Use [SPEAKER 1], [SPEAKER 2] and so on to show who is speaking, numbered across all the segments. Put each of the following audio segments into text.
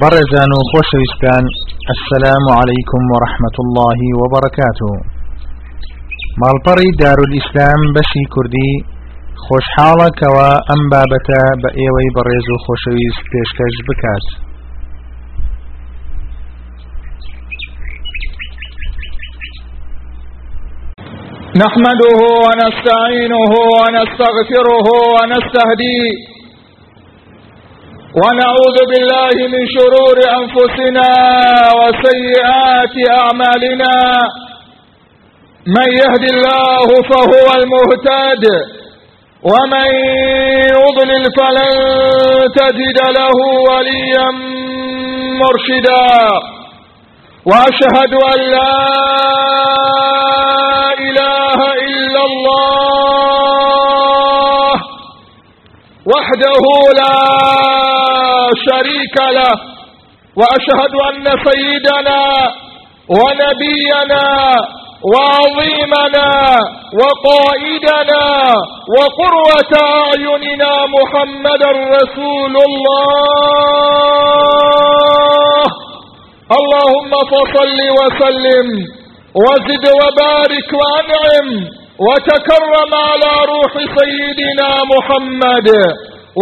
[SPEAKER 1] بەڕێزان و خۆشەویستان السلام عليكم ورحمة الله وبركاته. ماڵپەڕی دارولئیسلام بەشی کوردی خۆشحاڵەکەوە ئەم بابەتە بە ئێوەی بەڕێز و خۆشەویست پێشکەش
[SPEAKER 2] نحمده ونستعينه ونستغفره ونستهديه. ونعوذ بالله من شرور أنفسنا وسيئات أعمالنا. من يهد الله فهو المهتد ومن يضلل فلن تجد له وليا مرشدا. وأشهد أن لا إله إلا الله وحده لا شريك له وأشهد أن سيدنا ونبينا وعظيمنا وقائدنا وقروة أعيننا محمد رسول الله. اللهم فصل وسلم وزد وبارك وأنعم وتكرم على روح سيدنا محمد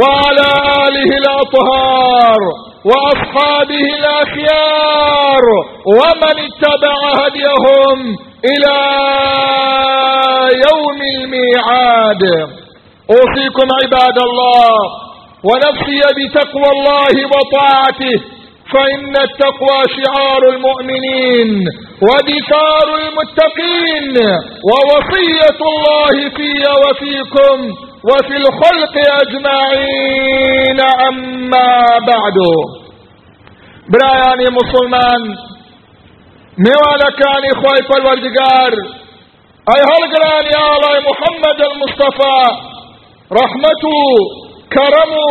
[SPEAKER 2] وعلى آله الأطهار وأصحابه الأخيار ومن اتبع هديهم إلى يوم الميعاد. أوصيكم عباد الله ونفسي بتقوى الله وطاعته فإن التقوى شعار المؤمنين ودثار المتقين ووصية الله في وفيكم وفي الخلق أجمعين أما بعد. برأياني مسلمان نوالكاني خوي الوردقار أي هلقران يا الله محمد المصطفى رحمته كرمه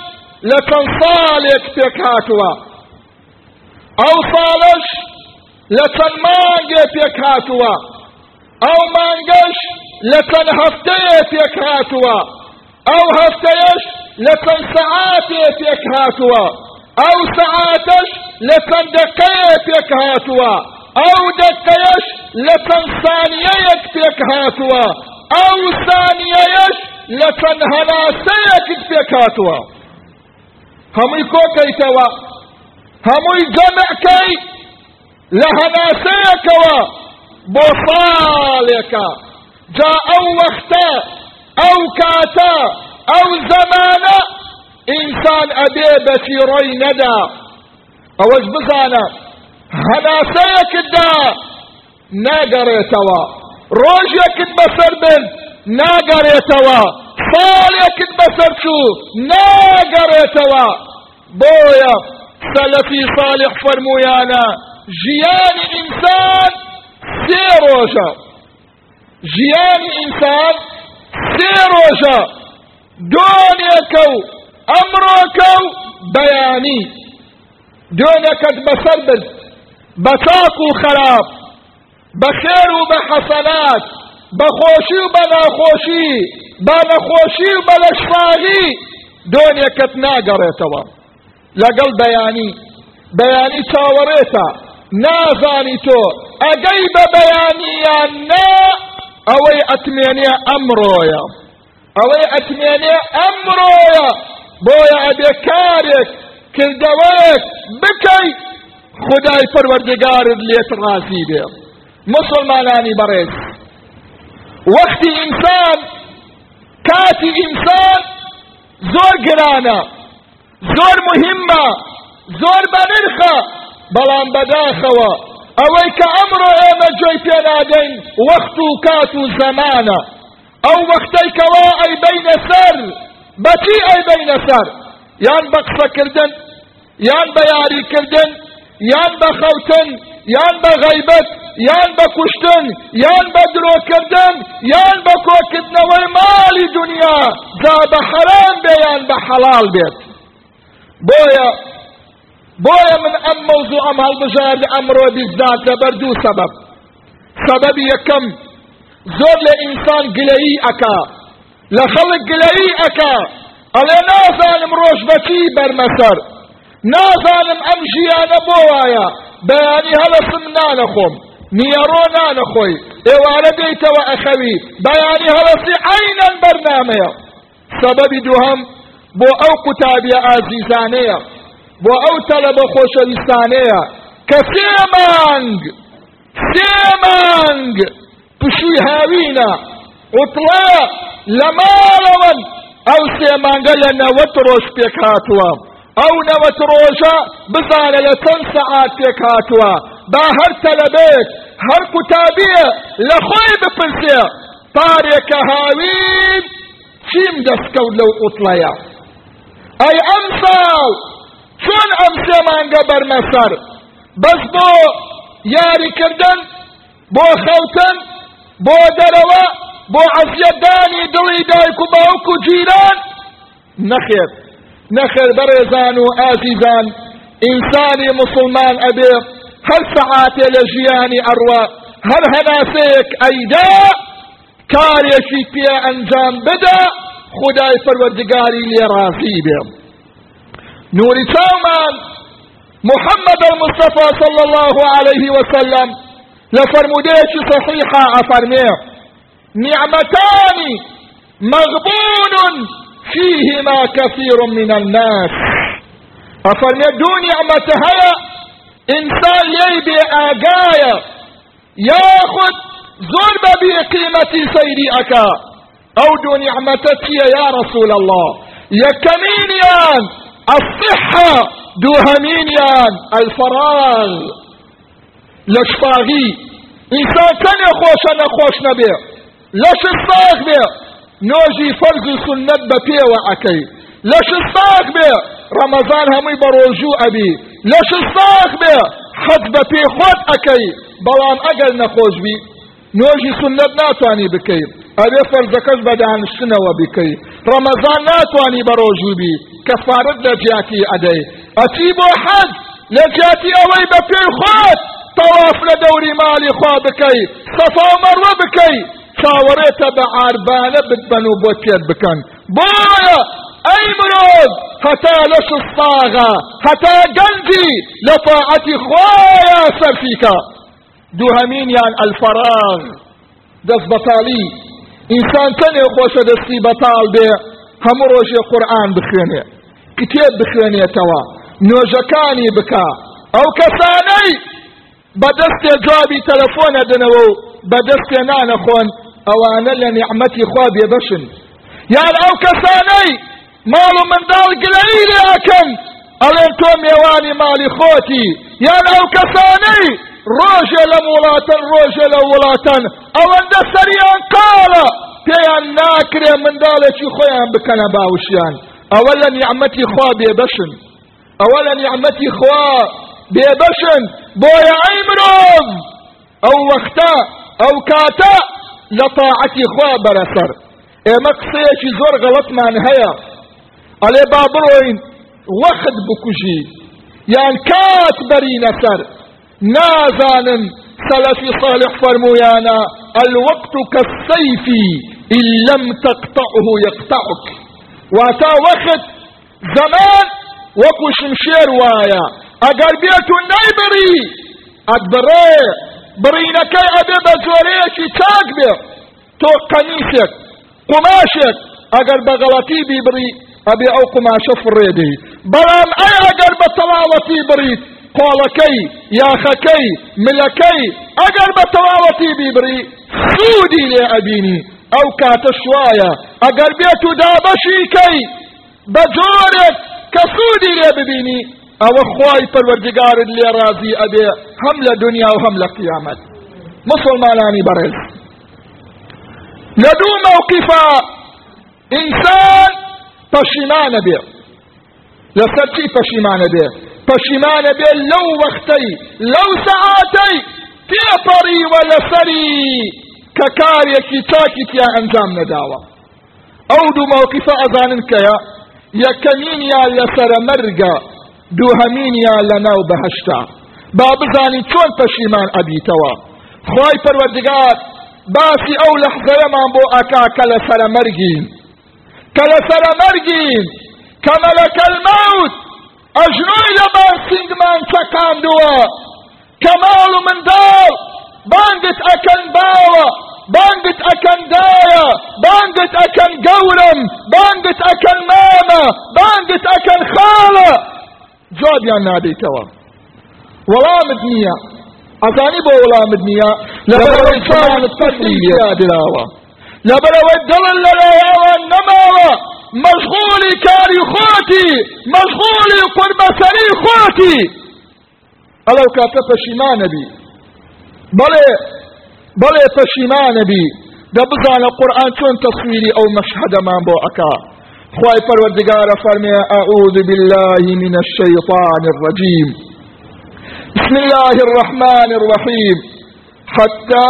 [SPEAKER 2] لكن صالك تكاتوا أو صالش لكن مانجي تكاتوا أو مانجش لكن هفتيت هاتوا أو هفتيش لكن ساعاتت هاتوا أو ساعاتش لكن دقيت هاتوا أو دقيش لكن ثانييك هاتوا أو ثانييش لكن هناسيك هاتوا همي كوكيتوا همي جمع كي لهناسيكوا بصالك جاء أو وقتا أو كاتا أو زمانا انسان ابي بسيري ندا. اوز بزانا هنا سيك الدا ناقريتوا روجك بسر بن ناقريتوا صالك بسر شو. ناقريتوا بويا سلفي صالح فرمويانا. جيان انسان سيروجا ژیانی ئینسان سێ ڕۆژە دۆنێکە و ئەمڕۆکە و بەیانی دۆنێکت بەسەر بن بە چاک و خراپ بە خێر و بە حەسەنات بە خۆشی و بە ناخۆشی بە نەخۆشی و بە لەشفاهی دۆنێکت ناگەڕێتەوە. لەگەڵ بەیانی بەیانی چاوەڕێتە. نازانی تۆ ئەگەی بە بەیانیان نا ئەوەی ئەتمێنێ ئەمڕۆیە. ئەوەی ئەتمێنێ ئەمڕۆیە. بۆیە ئەبێ کارێک کردەوەیەک بکەیت خدای پەروەردگارت لێت ڕازی بێ. مسلمانانی بەڕێز. وەختی ئینسان کاتی ئینسان زۆر گرانە زۆر مهمە زۆر بەنرخە بەڵام بەداخەوە ئەوەی کە ئەمڕۆ ئێمە جۆی پێنادەین وەخت و کات و بینە سەر بەچی ئەی بینە سەر یان بە قسەکردن یان بە یاریکردن یان بە خەوتن یان بە غەیبەت یان بە کوشتن یان بە درۆکردن یان بە کۆکردنەوەی ماڵی دنیا جا بە حەرام بێ یان بە حەڵال بێت. بۆیە بۆیە من ئەم مەوزوع ئەم هەڵبژار لە ئەمڕۆ بیزدات لەبەر دوو سەبەب. سەبەبی یەکەم زۆر لە ئینسان گلەیی ئەکا. لە خەڵک گلەیی ئەکا. ئەڵێ نازانم ڕۆژ بەچی بەرمەسەر. نازانم ئەم ژیانە بۆ وایە. بەیانی هەڵەسم نانەخۆم. نیەڕۆ نانەخۆی. ئێوارە دەیتەوە ئەخەوی. بەیانی هەڵەسی عینەن بەرنامەیە. سەبەبی دووهەم بۆ ئەو قوتابیە ئازیزانەیە. بۆ ئەو تەلەبە خۆشەویستانەیە. کە سێ مانگ سێ مانگ پشووی هاوینە. عوتڵە لە ماڵەوەن ئەو سێ مانگە لە نەوەت ڕۆژ پێک هاتووە ئەو نەوەت ڕۆژە بزانە لە چەند سەعات پێک هاتووە با هەر تەلەبێت هەر قوتابیە لە خۆی بپرسێ پارێکە هاوین چیم دەستکەوت لەو عوتڵەیە ئەی ئەم ساڵ چۆن ئەم سێ مانگە بەرمەسەر بەس بۆ یاریکردن بۆ خەوتن بۆ دەرەوە بۆ عەزیەتدانی دڵی دایک و باوک و جیران. نەخێر نەخێر بەڕێزان و مسلمان ئەبێ سەعاتێ لە ژیانی ئەڕوا هەر هەناسەیەک ئەیدا کارێکی پێ ئەنجام بدە خدای پەروەردگاری لێ ڕازی بێ نوری چاومان محمد المصطفى صلى الله عليه وسلم. لفرموديش صحيحة أفرميه نعمتان مغبون فيهما كثير من الناس. أفرميه دو نعمتها إنسان يبي آقايا ياخد ظلم بقيمة سيدئك أو دو نعمتك يا رسول الله يكمينيان الصحة دو همينيان الفراغ. لشفاغي إنسان كان يخوش نخوش نبي لش الصاغ بي نوجي فرز سنة بپي وعكي لش الصاغ بي رمضان همي بروجو أبي لە شستاخ بێ. حەد بە پێی خۆت ئەەکەی. بەڵام ئەگەر نەخۆشبی نوۆژی سنت ناتوانانی بکەیت. ئەوێ فەرزەکەش بە دانشتنەوە بکەیت ڕەمەزان ناتوانانی بە ڕۆژوبی کە فارت لە جیاتی ئەدەی. ئەتی بۆ حەد لە جیاتی ئەوەی بە پێی خۆت. تەواف لە دەوری مالی خوا بکەیت. سەفا مەڕوە بکەیت. چاوەڕێتە بە عربانە بتبەن و بۆ تێت بکەن. بۆە ئەی مرۆڤ هەتا لە شستاغا هەتا گەنجی لە تاعەتی خۆیە سەرفیکە دووهەمینیان ئەلفەراغ دەست بەتاڵی ئینسان تەنێ خۆشە دەستی بەتاڵ بێ هەموو ڕۆژێ قورئان بخوێنێ کتێب بخوێنێتەوە نوێژەکانی بکە ئەو کەسانەی بەدەستێ جوابی تەلەفۆنە دنەوە و بەدەستێ نانەخۆن ئەوانە لە نیعمەتی خوا بێبەشن یان ئەو کەسانەی ماڵ و منداڵ گلەی لێکەن ئەڵێن تۆ میێوانی ماڵی خۆتی یان ئەو کەسانەی ڕۆژێ لە وڵاتن ڕۆژێ لە وڵاتن ئەوەندە سەریان قاڵە پێیان ناکرێ منداڵێکی خۆیان بکەنە باوشیان ئەوە لە نیعمەتی خوا بێبەشن ئەوە لە نیعمەتی خوا بۆیە ئەی مرۆڤ ئەو وەختە ئەو کاتە لە تاعەتی خوا بەرەسەر ئێمە قسەیەکی زۆر غەڵەتمان هەیە ئەڵێ با بڕۆین وەخت بکوژی یان کات بەرینە سەر نازانن سلفي صالح فرمويانا الوقت كالسيف إن لم تقطعه يقطعك. واتا وقت زمان وكو شمشير وايا. اگر بيتو نيبري ادبري برينكي ابي بزوريكي تاك بي تو قميسك قماشك. اگر بغلطي بيبري أبي أو قماش فريدي بلام أي اگر بطلالتي بريد. قۆڵەکەی یاخەکەی ملەکەی ئەگەر بە تەواوەتی بیبری سوودی لێ ئەبینی ئەو کاتە شوایە ئەگەر بێت و دابەشی کەی بە جۆرێک کە سوودی لێ ببینی ئەوە خوای پەروەردگارت لێ ڕازی ئەبێ هەم لە دنیا پەشیمانە بێ لەسەر چی پەشیمانە بێ پەشیمانە بێ لەو وەختەی لەو سەعاتەی تێپەڕی وە لەسەری کە کارێکی چاکی تیا ئەنجام نەداوە ئەو دوو مووقفە ئەزانن کەیە یەکەمینیان لەسەرە مەرگە دووهەمینیان لە ناو بەهشتا با بزانی چۆن پەشیمان ئەبیتەوە خی پەروەردگار باسی ئەو لەحزەیەمان بۆ ئاکا کە لەسەرە مەرگین کە لەسەرە مەرگین کە مەلەکە المەوت ئەژنۆی لە باسینگمان چەکاندووە کە ماڵ و منداڵ بانگت ئەکەن باوە بانگت ئەکەن دایە بانگت ئەکەن گەورم بانگت ئەکەن مامە بانگت ئەکەن خاڵە جوابیان نادەیتەوە وەڵامت نییە ئەزانی بۆ وەڵامت نییە لەبەرەوەی چاوانت فەرمی یادراوە لەبەرەوەی دڵن لەلایەوە نەماوە مەشغولی کاری خۆتی مەشغولی قوربەسەری خۆتی ئەلەو کاتە پەشیمانە بی بەڵێ بەڵێ پەشیمانە بی دەبزانە قورآن چۆن تەسویری ئەو مەشهدەمان بۆ ئەکا خواي پروردگار فرمي أعوذ بالله من الشيطان الرجيم. بسم الله الرحمن الرحيم. حتى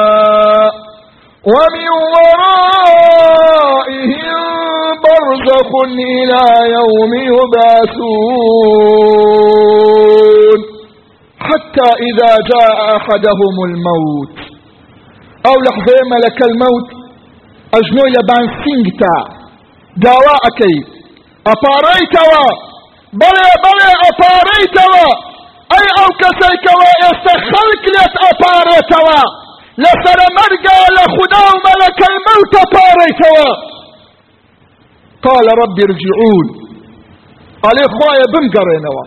[SPEAKER 2] ومن ورائهم برزخ إلى يوم يبعثون. حتى إذا جاء أحدهم الموت. أو لحظة ملك الموت. أجنو يبان سنگتا داوا أكي أفاريتوا بلي بلي أفاريتوا أي أو كسيكوا يستخلق لت أفاريتوا لسر مرقى لخدا ملك الموت أفاريتوا قال رب ارجعون. قال إخوايا بمقرينوا.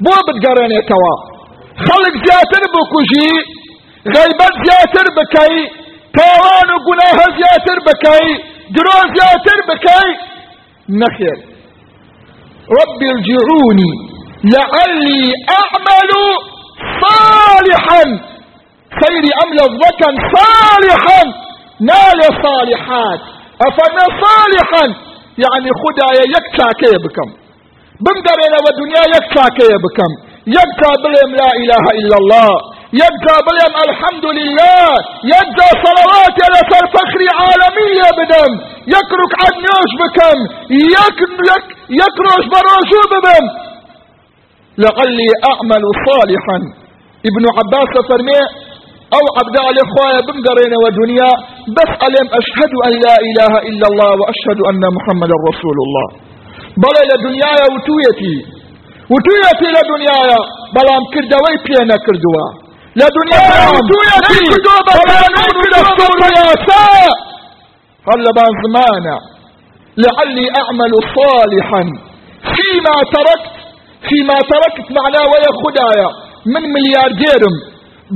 [SPEAKER 2] بو بتقرينيتوا خلق زياتر بكوشي غيبت زياتر بكي تاوان وقناه زياتر بكي درو زياتر بكي. نخير. رب ارجعوني لعلي أعمل صالحا. خير عمل الضكن صالحا. نال صالحات. افنا صالحا؟ يعني خدايا يكتا كي بكم بمدرنا ودنيا يكتا كي بكم يكتا بلهم لا إله إلا الله. يبقى بلهم الحمد لله. يبقى صلوات على فخر عالمية بدم. يكرك عدنيوش بكم. يك يك يكروش بروشو ببم لعلي أعمل صالحا. ابن عباس فرمي أو عبد الإخوة بمقرين ودنيا بس عليهم أشهد أن لا إله إلا الله وأشهد أن محمد رسول الله. بل إلى دنيا وتويتي. وتويتي لدنيا بلام كردوي بينا كردوا. لدنيا وتويتي بلام كردوا يا ساء هل بان زمانا؟ لعلي أعمل صالحا. فيما تركت فيما تركت معناه ويا خدايا من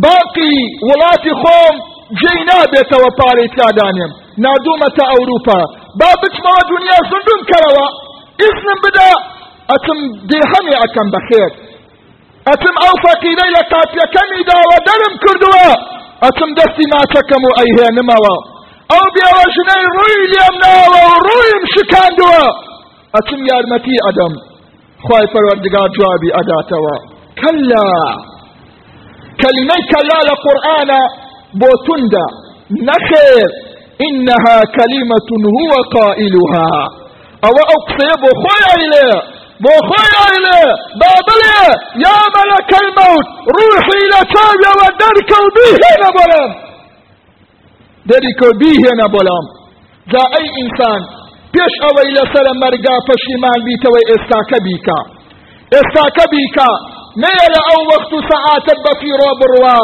[SPEAKER 2] باقی وڵاتی خۆم جێی نابێتەوە پارەی تیادانێم نادوومەتە ئەوروپا. با بچمەوە دنیا زندوم کەرەوە. ئیسنم بدە ئەتم دێهەمی ئەکەم بەخێر. ئەتم ئەو فەقیرە لە کاتیەکەمی داوە دەرم کردووە. ئەتم دەستی ناچەکەم و ئەیهێنمەوە. ئەو بێوەژنەی ڕووی لێم ناوە و ڕوویم شکاندووە. ئەتم یارمەتی ئەدەم. خی پەروەردگار جوابی ئەداتەوە. کەلا! كلمة كلا لقرآن بوتندا. نخير إنها كلمة هو قائلها. أو أقصي بخوي إليه بخوي إليه بابلي يا ملك الموت روحي إلى تابع ودرك به نبلام درك به نبلام جا أي إنسان پیش أو إلى سر مرگا پشیمان بیتوی ميل أو وقت ساعات بفي روب روا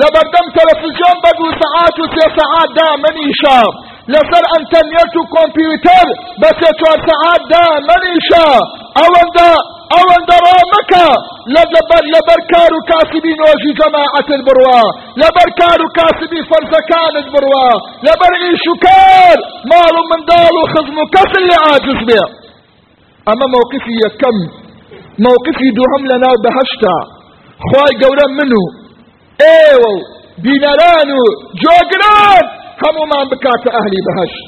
[SPEAKER 2] لبردم تلفزيون بدو ساعات ساعات دا مني شاب لسر انترنت كمبيوتر بس يتوار ساعات دا مني شاب أو دا ئەوەن دەڕامەکە لەبەر لەبەر کار و کاسبی نۆژی جەماعەتت بڕوا لەبەر کار و کاسبی فەرزەکانت بڕوا لەبەر ئیش و و و و عاجز بێ ئەمە مووقفی یەکەم مووقفی دووهەم لەناو بەهەشتا خوای گەورە من و ئێوە و بینەران و جۆگران هەمومان بکاتە ئەهلی بەهەشت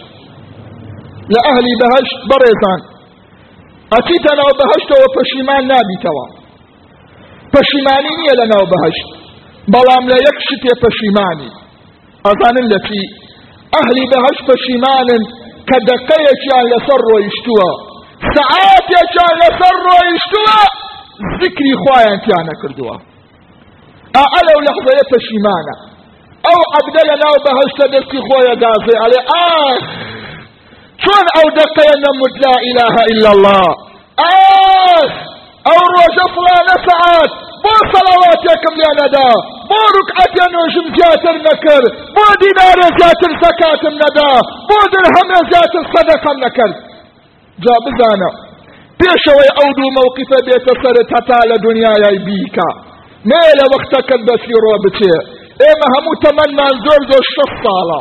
[SPEAKER 2] لە ئەهلی بەهەشت بەڕێزان. ئەچیتە ناو بەهشتەوە پەشیمان نابیتەوە. پەشیمانی نییە لە ناو بەهشت. بەڵام لە یەک شتێ پەشیمانی. ئەزانن لە چی؟ ئەهلی بەهشت پەشیمانن کە دەقەیەکیان لەسەر ڕۆیشتووە. سەعاتێکیان لەسەر ڕۆیشتووە ذکری خۆیان تیانە کردووە ئا لەو لەحظەیە پەشیمانە ئەو عەبدە لە ناو بەهشتە دەستی خۆیە دازێ ئەڵێ ئاخ چۆن ئەو دەقەیە نەموت لا إله إلا الله. ئاخ ئەو ڕۆژە فڵانە سەعات بۆ سەڵاواتێکم لێ نەدا بۆ ڕکعەتێ نوێژم زیاتر نەکرد بۆ دینارێ زیاتر سەکاتم نەدا بۆ درهەمێ زیاتر سەدەقەم نەکرد جا بزانە پێشەوەی ئەو دوو مووقفە بێتە سەرت هەتا لە دنیای بیکە. نێ لە وەختەکەت بەسی ڕۆ بچێ. ئێمە هەموو تەمەنمان زۆر زۆر شەست ساڵە.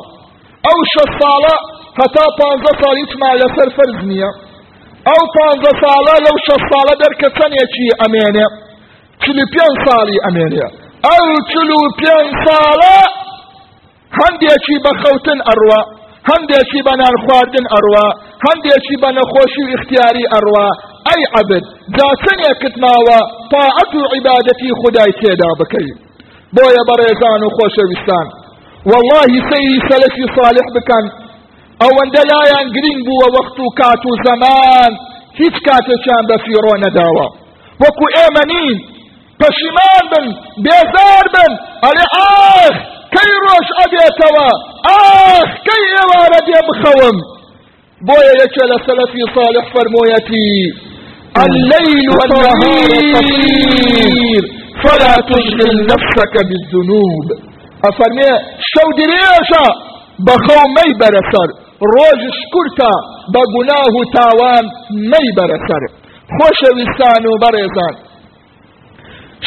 [SPEAKER 2] ئەو شەست ساڵە هەتا پانزە ساڵ هیچمان لەسەر فەرز نییە. ئەو پانزە ساڵە لەو شەست ساڵە دەرکە چەندێکی ئەمێنێ؟ چلی پێنج ساڵی ئەمێنێ. ئەو چل و پێنج ساڵە هەندێکی بە خەوتن ئەڕوا هەندێکی بە نان خواردن ئەڕوا هەندێکی بە نەخۆشی و اختیاری ئەڕوا ئەی عەبد جا چەندێکت ماوە تاعەت و عیبادەتی خودای تێدا بکەیت بۆیە بەڕێزان و خۆشەویستان. والله سەیری سەلەفی صالح بکەن. ئەوەندە لایەن گرنگ بووە وەخت و کات و زەمان هیچ کاتێکیان بە فیڕۆ نەداوە. وەکو ئێمە نین. پەشیمان بن بێزار بن. ئەڵێ ئاخ! کەی ڕۆژ ئەبێتەوە ئاخ کەی ئێوارە دێ بخەوم بۆیە یەکێ لە سەلەفی صالح فەرموویەتی الليل والنهار فلا تشغل نفسك بالذنوب. أفرمي شو دريشا بخو مي برسر. بە گوناه و تاوان مەی بەرەسەر خۆشەویستان و بەڕێزان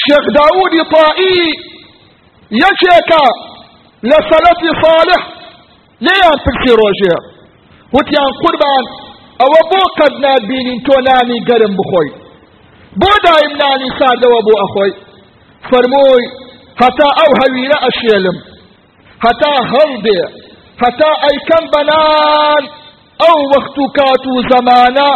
[SPEAKER 2] شێخ داودی طائی یەکێکە لە سەلەفی صالح. لێیان پرسی ڕۆژێ وتیان قوربان ئەوە بۆ قەت نابینین تۆ نانی گەرم بخۆی بۆ دایم نانی ساردەوە بۆ ئەخۆی فەرمووی هەتا ئەو هەویرە ئەشێلم هەتا هەڵدێ هەتا ئەیکەم بەنان ئەو وەخت و کات و زەمانە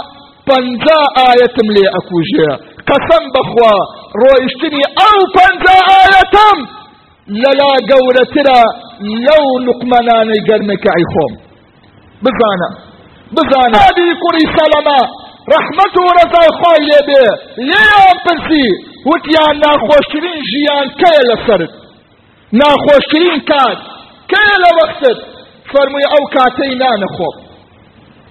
[SPEAKER 2] پەنجا ئاەتم لێ ئەکوژێ قەسەم بخوا ڕۆیشتنی ئەو پەنجا ئاەتم لەلا گەورەترە لەو لقمەنانەی گەرمەکە ئەی خۆم بزانە. بزانە. ئادی کوڕی سەلەمە. ڕەحمەت و ڕەزای خوای لێ بێ. لێیان پرسی. وتیان ناخۆشترین ژیان کەیە لەسرت؟ ناخۆشترین کات کەیە لە وەختت؟ فەرمووی ئەو کاتەی نانەخۆب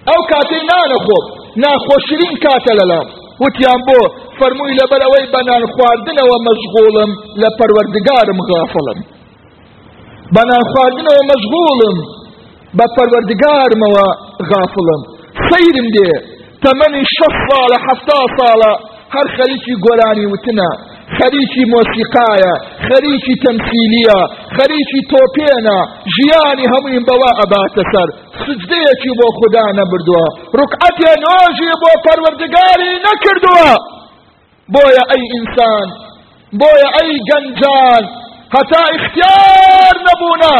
[SPEAKER 2] ئەو کاتەی نانەخۆب ناخۆشترین کاتە لەلام. وتیان بۆ فەرمووی لەبەر ئەوەی بەنان خواردنەوە مەشغوڵم لە پەروەردگارم غافڵم. بەنان خواردنەوە مەشغوڵم بە پەروەردگارمەوە غافڵم. سەیرم دێ تەمەنی شەف ساڵە حەفتا ساڵە هەر خەریکی گۆرانی وتنە خەریکی مۆسیقایە خەریکی تەمسیلیە خەریکی تۆپێنە ژیانی هەمووین بەوە ئەباتە سەر. سجدەیەکی بۆ خوددا نەبردووە. ڕکعەتێ نۆژی بۆ پەروەردگاری نەکردووە. بۆیە ئەی ئینسان بۆیە ئەی گەنجان. هەتا اختیار نەبوونە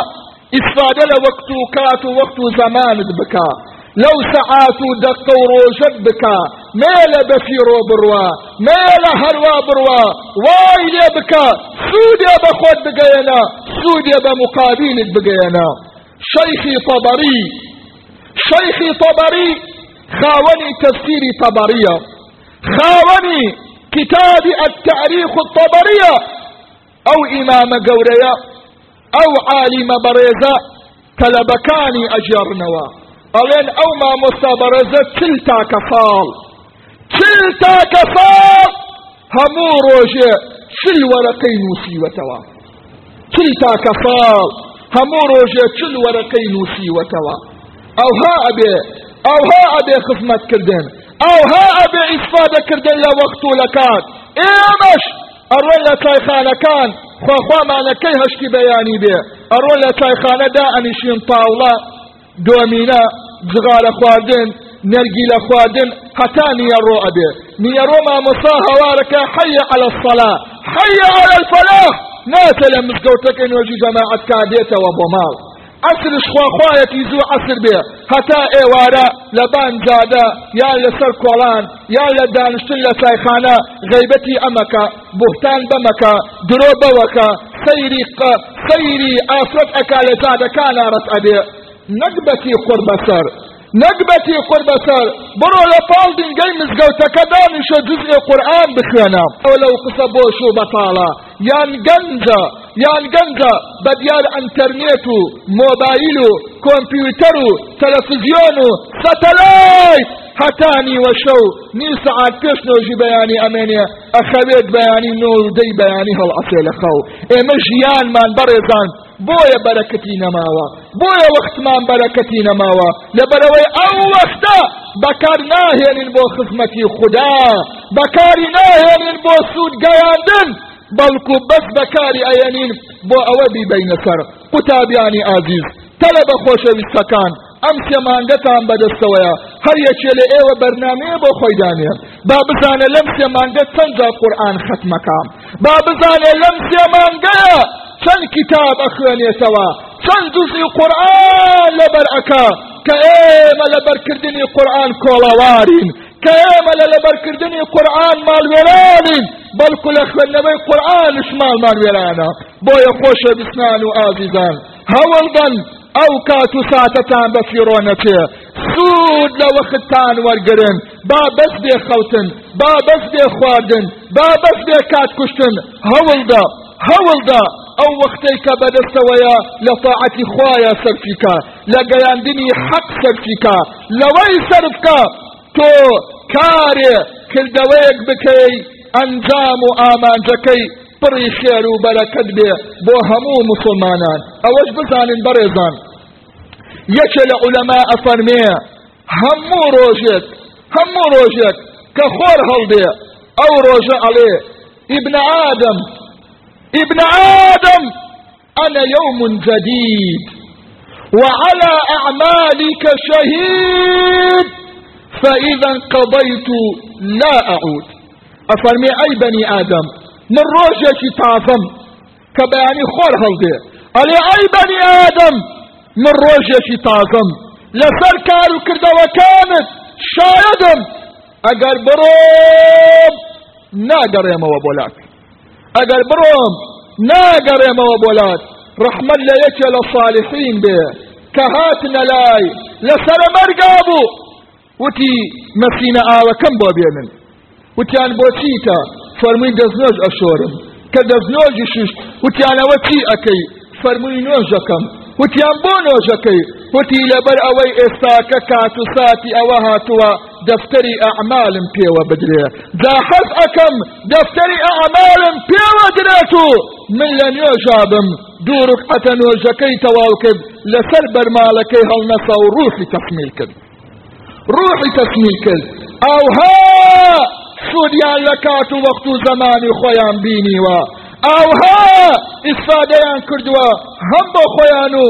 [SPEAKER 2] ئیسفادە لە وەقت و کات و وەقت و زەمانت بکە. لەو سەعات و دەقە و ڕۆژەت بکە. مێلە بەفیڕۆ بڕوە مێلە هەروە بڕوە وای لێ بکە سوودێ بە خۆت بگەێنە سوودێ بە مقابلت بگەێنە شەیخی تەبەری شەیخی تەبەری خاوەنی تەفسیری تەبەریە خاوەنی کتابی التعریخ الطبرية. أو إمام قوريا أو عالم بريزة تلبكاني ئەڵێن ئەو مامۆستا بەڕێزە چل تاکە ساڵ چل تاکە ساڵ هەموو ڕۆژێ چل وەرەقەی نووسیوەتەوە چل تاکە ساڵ هەموو ڕۆژێ چل وەرەقەی نووسیوەتەوە ئەوها ئەبێ ئەوها ئەبێ خزمەتکردن أو ها أبي استفاده كردن لا وقت لكات إيمش أروي لا كان. خوا خوا ما كي هشكي بياني بيه أروي لا تايخانه دا انشين طاولة. دومينا جغال خواردن نرجي لخوادن حتى نيرو أبي. نيرو ما مصاها وارك حي على الصلاة. حي على الفلاح. ناتل مزقوتك إن وجي جماعة كاديتا وبمال عصر شخوا خوايتي زو عصر حتى ايوارا لبان زادا يا لسر كولان يا لدانشتن لسايخانا غيبتي أمكا بهتان بمكا درو بوكا. سيري سيري آفرت اكالي زادا كان رت أبي. نقبتي قرب سر. قرب سر. برو لطال دين جاي مزقوتك دانش جزء قرآن بخينا ولو قصبو شو بطالة يان جنجا يان جنجا بديار انترنيتو موبايلو كمبيوترو تلفزيونو ساتلايت هتاني وشو هەتانی وەشەو نی سعات پێش نۆژی بەیانی ئەمێنێ ئەخەوێت بەیانی نۆر دەی بەیانی هەڵعفێ لە خەو. ئێمە ژیانمان بەڕێزان بۆیە بەرەکەتی نەماوە بۆیە وەختمان بەرەکەتی نەماوە. لە بەرەوەی ئەو وەختە بەکار ناهێنین بۆ خزمەتی خوددا. بەکاری ناهێنین بۆ سوود گەیاندن بەڵکو بەس بەکاری ئەیەنین بۆ ئەوە بیبەینەسەر قوتابیانی ئازیز تەلە بە خۆشەویستەکان. ئەم سێمانگەتان بەدەستەوەیە هەر یەکێ لە ئێوە بەرنامەیە بۆ خۆی دانێ با بزانە لەم سێمانگە چەندجا قورآن ختمەکەم با بزانێ لەم سێمانگەیە چەند کتاب ئەخوێنێتەوە چەند دوزی قورآن لەبەر ئەکا کە ئێمە لەبەرکردنی قورآن کۆڵەوارین کە ئێمە لە لەبەرکردنی قورآن ماڵوێرانین بەڵکو لە خوێندنەوەی قورآنش ماڵمان وێرانە بۆیە خۆشە بسنان و ئازیزان ئەو کات و ساتەتان بە فیرۆنەچێ سوود لە وەختتان وەرگرن با بەس بێ خەوتن با بەس بێ خواردن با بەس بێ کات کوشتن هەوڵدا هەوڵدا ئەو وەختەی کە بەدەستەوەیە لە تاعەتی خوایە سەرفیکە لە گەیاندنی حەق سەرفیکە لەوەی سەرفکە تۆ کارێ کردەوەیەک بکەی ئەنجام و ئامانجەکەی پڕی خێر و بەرەکەت بێ بۆ هەموو مسلمانان. ئەوەش بزانن بەڕێزان یەکێ لە عولەما ئەفەرمێ هەموو ڕۆژێک هەموو ڕۆژێک کە خۆر هەڵدێ ئەو ڕۆژە ئەڵێ ابن آدم. ابن آدم أنا يوم جديد وعلى أعمالك شهيد فإذا انقضيت لا أعود. أفرمي أي بني آدم من تازەم کە بەیانی خۆر هەڵدێ ئەلێ ئەی بەنی ئادەم من ڕۆژێکی تازەم لەسەر کار و کردەوەکانت شایدم ئەگەر بڕۆم ناگەڕێمەوە بۆلات ئەگەر بڕۆم ناگەڕێمەوە بۆلات ڕەحمەت لە یەکێ لە صالحین بێ کە هاتنە لای لەسەر مەرگا بوو وتی مەسینە ئاوەکەم بۆ بێنن وتیان بۆ چیتە فەرمووی دەستنۆژ ئەشۆرم. کە دەستنۆژی ششت وتیانەوە چی ئەەکەی؟ فەرمووی نۆژەکەم وتیان بۆ نۆژەکەی وتی لەبەر ئەوەی ئێستاکە کات و ساتی ئەوە هاتووە دەفتەری ئەعمالم پێوە بدرێ. جا حەز ئەەکەم دەفتەری ئەعمالم پێوە درێت و من لە نوێژابم. دوو ڕقەتە نۆژەکەی تەواو کرد لەسەر بەرماڵەکەی هەڵنەسە و ڕوحی تەسمیل کرد. ڕوحی تەسمیل کرد. ئەوها سوودیان لە کات و وەخت و زمانی خۆیان بینیوە. ئەوها ئیسفادەیان کردووە. هەم بۆ خۆیان و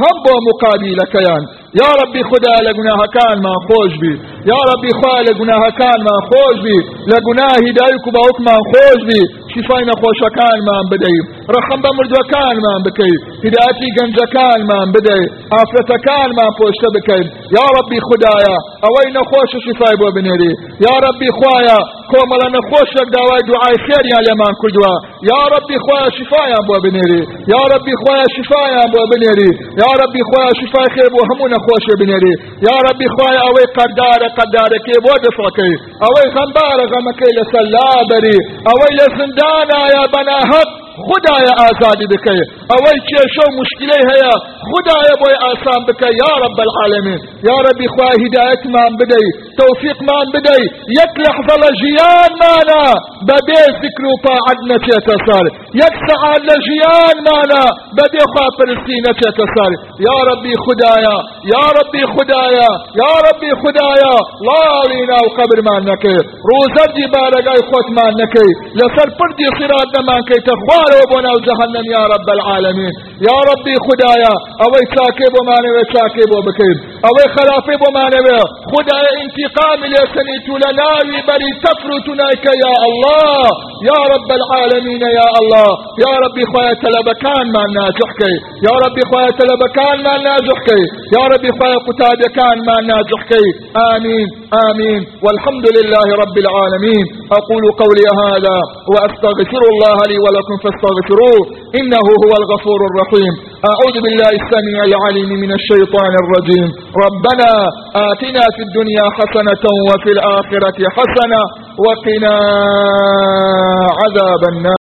[SPEAKER 2] هەم بۆ مقابلەکەیان یا ربی خدا لە گوناهەکانمان خۆش بی. یا ربی خوا لە گوناهەکانمان خۆش بی. لە گوناهی دایک و باوکمان خۆش بی. شیفای نەخۆشەکانمان بدەیت ڕەخەم بە مردوەکانمان بکەیت هدایەتی گەنجەکانمان بدەیت ئافرەتەکانمان پۆشتە بکەیت یا ربی خدایە ئەوەی نەخۆشە شیفای بۆ بنێری. یا ربی خوایە کۆمەڵە نەخۆشێک داوای دوعای خێریان لێمان کردووە. یا ربی خوایە شیفایان بۆ بنێری. یا ربی خوایە شیفایان بۆ بنێری. یا ربی خوایە شیفای خێر بۆ هەموو نەخۆشە بنێری یا ربی خوایە ئەوەی قەردارە قەدارەکەی بۆ دەفڕەکەی ئەوەی غەمبارە غەمەکەی لەسەر لابەری ئەوەی لە زندانە یا بەناهەت خدايا آزادي بكي أوي شو مشكلة هي خدايا بوي آسان بكي يا رب العالمين يا ربي خواه هداية ما بدي توفيق ما بدي يك لحظة لجيان مانا بدي ذكر وطاعدنا تيتسار يك سعاد لجيان مانا بدي خواه فلسطين تيتسار يا ربي خدايا يا ربي خدايا يا ربي خدايا لا علينا وقبر ما نكي روزر دي بارقاي خوت ما نكي لسر پردی صراط نمان كي تخوار وبنا وجهنم يا رب العالمين. يا ربي خدايا اوي ساكب وما نوي ساكب وبكيب اوي خلافي وما نوي خدايا انتقام ليسنيت لناوي بري تفرتناك يا الله. يا رب العالمين يا الله. يا ربي خويا تلبكان ما ناجحكي يا ربي خويا تلبكان ما ناجحكي يا ربي خويا قتادكان ما ناجحكي آمين آمين. والحمد لله رب العالمين. أقول قولي هذا وأستغفر الله لي ولكم فاستغفروه. إنه هو الغفور الرحيم. أعوذ بالله السميع العليم من الشيطان الرجيم. ربنا آتنا في الدنيا حسنة وفي الآخرة حسنة وقنا عذاب النار.